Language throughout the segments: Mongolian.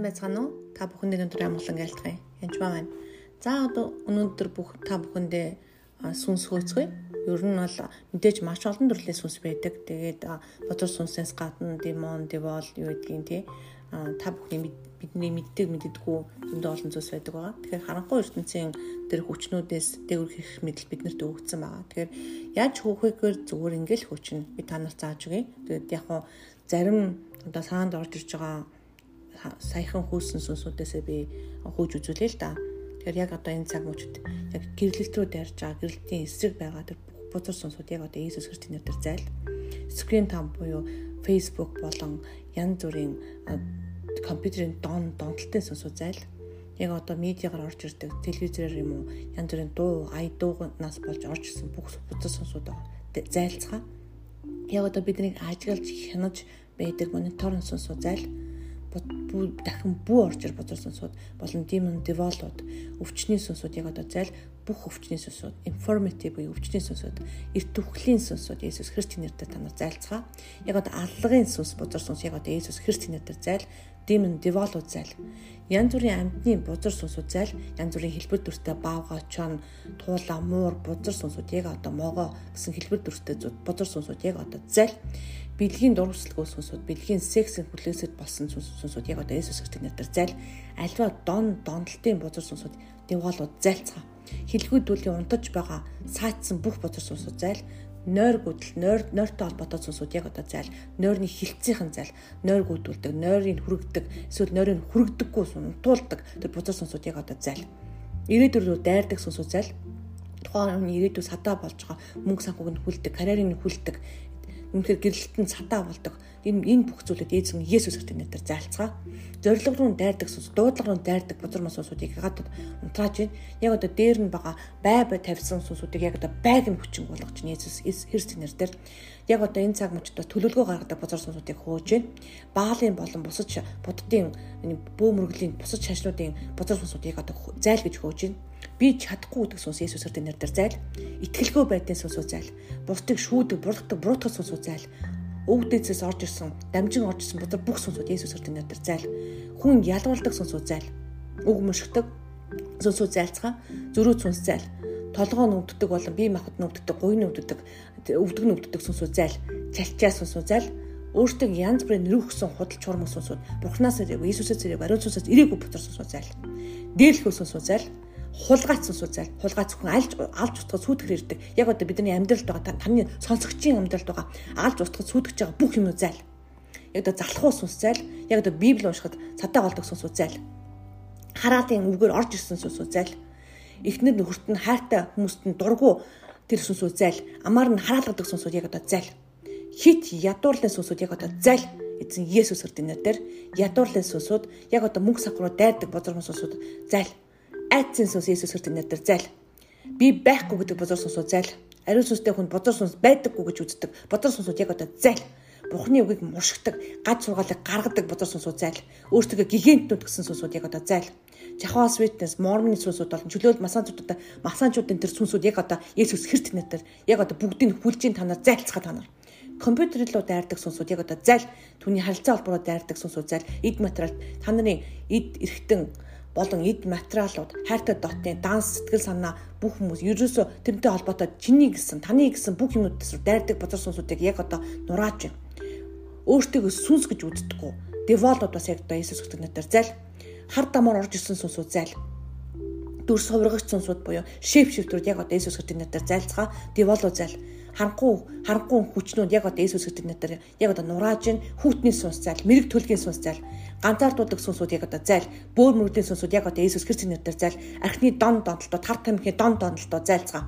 сайн байцгаана уу? Та бүхэндээ өнөөдөр амгалан айлтгая. Янжмаа байна. За одоо өнөөдөр бүх та бүхэндээ сүнс хөөцгөө. Ер нь бол мэдээж маш олон төрлийн сүнс байдаг. Тэгээд бодор сүнсээс гадна демон, девол юу гэдгийг тий та бүхний бидний мэддэг мэддэггүй зөндөө олон зүйлс байдаг байгаа. Тэгэхээр харанхуй ертөнцийн тэр хүчнүүдээс дээгүр хийх мэдл биднэрт өгөгдсөн байгаа. Тэгэхээр яаж хөөхөөр зүгээр ингээл хүчин би та нарт зааж өгье. Тэгээд яг хуу зарим одоо саанд орж ирж байгаа саяхан хөөсөн сүнсүүдээсээ би хөөж үзүүлээ л да. Тэгэхээр яг одоо энэ цаг мөчид яг гэрлэлт рүү дайрж байгаа гэрлэлтийн эсрэг байгаа тэр бузар сүнсүүд яг одоо Иесус Христосийн нэрээр зайл. Screen time буюу Facebook болон янз бүрийн компьютерийн дон донтолтын сүнсүүд зайл. Яг одоо медиагаар орж ирдэг телевизээр юм уу янз бүрийн дуу, ая дуугнаас болж орж ирсэн бүх бузар сүнсүүд зайлцгаа. Яг одоо биднийг ажиглаж хянаж байдаг мониторын сүнсүүд зайл дахин бүү орж ир бодор сүнсүүд болон demon devolved өвчний сүнсүүд яг одоо зайл бүх өвчний сүнсүүд informative буюу өвчний сүнсүүд эрт үхлийн сүнсүүд Есүс Христосийн нэрээр танаар зайлцгаа. Яг одоо аллагын сүнс бодор сүнс яг одоо Есүс Христосийн нэрээр зайл demon devolved зайл. Янз бүрийн амьтны бузар сүнсүүд зайл янз бүрийн хэлбэр дүртэй баавга чон туула муур бузар сүнсүүд яг одоо могоо гэсэн хэлбэр дүртэй бузар сүнсүүд яг одоо зайл бэлгийн дурвслаг сүнсүүд, бэлгийн сексийн хүлээсэд болсон сүнсүүд яг одоо Есүс Христосийн нэрээр зайл альва дон донтолтын бузар сүнсүүд дэвгаалууд зайлцгаа. Хилгүүдүүлийн унтаж байгаа саатсан бүх бузар сүнсүүд зайл нойр гүдэл нойр нойртой холбоотой зүйлсүүд яг одоо зайл нойрны хилцээхэн зайл нойр гүйдүүлдэг нойрыг хүрэгдэг эсвэл нойрыг хүрэгдэггүй сунтуулдаг тэр бузар сүнсүүд яг одоо зайл. Ирээдүйн рүү дайрдаг сүнсүүд зайл. Тухайн хүний ирээдүйд садаа болж байгаа мөнгө санхуг нь хүлдэг карьерийг хүлдэг үнэхээр гэрэлтэн цатаа болдог. Энэ энэ бүх зүйлүүд эзэн Есүс Христосийн нэрээр зайлцгаа. Зориг руу дайрдаг сүнс, дуудлага руу дайрдаг бузар мас сүнсүүдийг гадаад унтрааж байна. Яг одоо дээр нь байгаа бай бай тавьсан сүнсүүдийг яг одоо байг нь хүчин болгож байна. Есүс Христосийн нэрээр яг одоо энэ цаг мөчтөд төлөвлөгөө гаргадаг бузар сүнсүүдийг хөөж байна. Баалын болон бусад буддын бөө мөргөлийн бусад шашнуудын бузар сүнсүүдийг одоо зайл гэж хөөж байна би чадахгүй гэдэг сүнс Есүс Христосийн нэрээр зайл. Итгэлгүй байдгийн сүнсөө зайл. Бусдыг шүүдэг, буруутгах, буруутгах зайл. Өвд дэцээс орж ирсэн, дамжин орж ирсэн бодор бүх сүнсүүд Есүс Христосийн нэрээр зайл. Хүн ялгуулдаг сүнсөө зайл. Үг мөшгдөг сүнсөө зайлцгаа. Зөрүү сүнс зайл. Толгоо нүвддэг болон бие махбод нүвддэг, гуйн нүвддэг, өвдөг нүвддэг сүнсөө зайл. Чалчаа сүнсөө зайл өөртөө янз бүрийн нэрвгсэн худал чурм сүнсүүд бурхнаас ирээгүй Иесусээс ирээгүй ариун сүнсээс ирээгүй бутар сүнсүүд зайл. Дээрлэх сүнсүүд зайл хулгайц сүнсүүцэл хулгайц хүн альж алж утгах сүйтгэр ирдэг. Яг одоо бидний амьдралд байгаа таны сонсогчийн амьдралд байгаа алж утгах сүйтгэж байгаа бүх юм зайл. Яг одоо залхуу сүнс зайл. Яг одоо Библи уншихад цатаа голдог сүнс зайл. Хараалын үгээр орж ирсэн сүнс зайл. Эхнэр нөхөрт нь хайртай хүмүүст нь дургу тэр сүнсүүд зайл. Амаар нь хараалгадаг сүнсүүд яг одоо зайл. Хит ядуурлын сүнсүүд яг одоо зайл эзэн Есүс Христосийн нэрээр ядуурлын сүнсүүд яг одоо мөнгө сахруу дайрдаг бозор сүнсүүд зайл айдсан сүнс Есүс Христосийн нэрээр зайл. Би байхгүй гэдэг бозор сүнсөө зайл. Ариун сүнстэй хүн бозор сүнс байдаггүй гэж үздэг. Бозор сүнсүүд яг одоо зайл. Бурхны үгийг мушгдаг, гад сургаалыг гаргадаг бозор сүнсүүд зайл. Өөртөө гигантнууд гэсэн сүнсүүд яг одоо зайл. Жахвас Witness, Mormon сүнсүүд болон чөлөөл масаанчуудаа масаанчуудын тэр сүнсүүд яг одоо Есүс Христ нэрээр яг одоо бүгдийг хүлжийн танаар зайлцгаа танаар компьютер руу дайрдаг сүнсүүд яг одоо зайл түүний харилцаа холбоороо дайрдаг сүнсүүд зайл эд материал та нарын эд эргэтэн болон эд материалууд хайртай дотны данс сэтгэл санаа бүх хүмүүс ерөөсөө тэрнтэй холбоотой чиний гэсэн таны гэсэн бүх юмнуудаас дайрдаг бозор сүнсүүдийг яг одоо нурааж байна. Өөртөө сүнс гэж үздэггүй. Деволууд бас яг одоо Иесус нэрээр зайл хар дамаар орж ирсэн сүнсүүд зайл дүр суврагч сүнсүүд буюу шеф шифтрүүд яг одоо Иесус нэрээр зайлцгаа деволу зайл харанхуй харанхуй хүчнүүд яг одоо Иесус Христосийн нэрээр яг одоо нурааж ин хүүтний сүнс зайл мэрэг төлгийн сүнс зайл ганцаардуулдаг сүнсүүд яг одоо зайл бөөр мөрөдлийн сүнсүүд яг одоо Иесус Христосийн нэрээр зайл архины дон донтолтоо тар тамхины дон донтолтоо зайлцгаа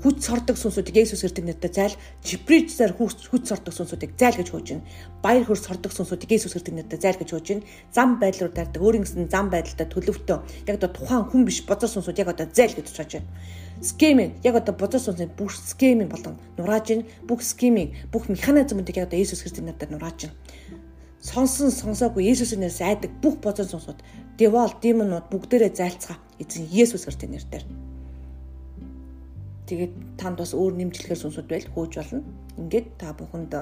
хүч сордог сүнсүүдийг Есүс Христосийн нэрээр зайл, жипричсээр хүч сордог сүнсүүдийг зайл гэж хөөж байна. Баяр хөр сордог сүнсүүдийг Есүс Христосийн нэрээр зайл гэж хөөж байна. Зам байдлаар дайрдаг өөрийн гэсэн зам байдалтай төлөвтэй яг одоо тухайн хүн биш бодор сүнсүүд яг одоо зайл гэж тушааж байна. Скеминг яг одоо бодор сүнсийн бүх скеминг болон нурааж байна. Бүх скеминг, бүх механизмуудыг яг одоо Есүс Христосийн нэрээр нурааж байна сонсон сонсоогүй Есүсийн нэрээс айдаг бүх бодсон сонсууд девол демонууд бүгдээрээ зайлцгаа эзэн Есүс Христосийн нэрээр Тэгээд танд бас өөр нэмжлэхэр сүнсүүд байл хөөж болно. Ингээд та бүхэнд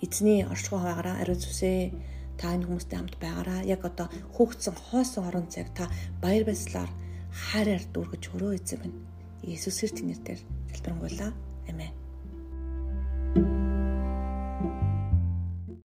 эзний оршихуй хаагаараа ариун сүсээ та энэ хүмүүстэй хамт байгаараа яг одоо хөөгцсөн хоосон орон цаг та баяр баясгалаар хайраар дүүргэж өрөө эзэм нь Иесус Христосийн нэрээр залбирanгуйлаа. Амен.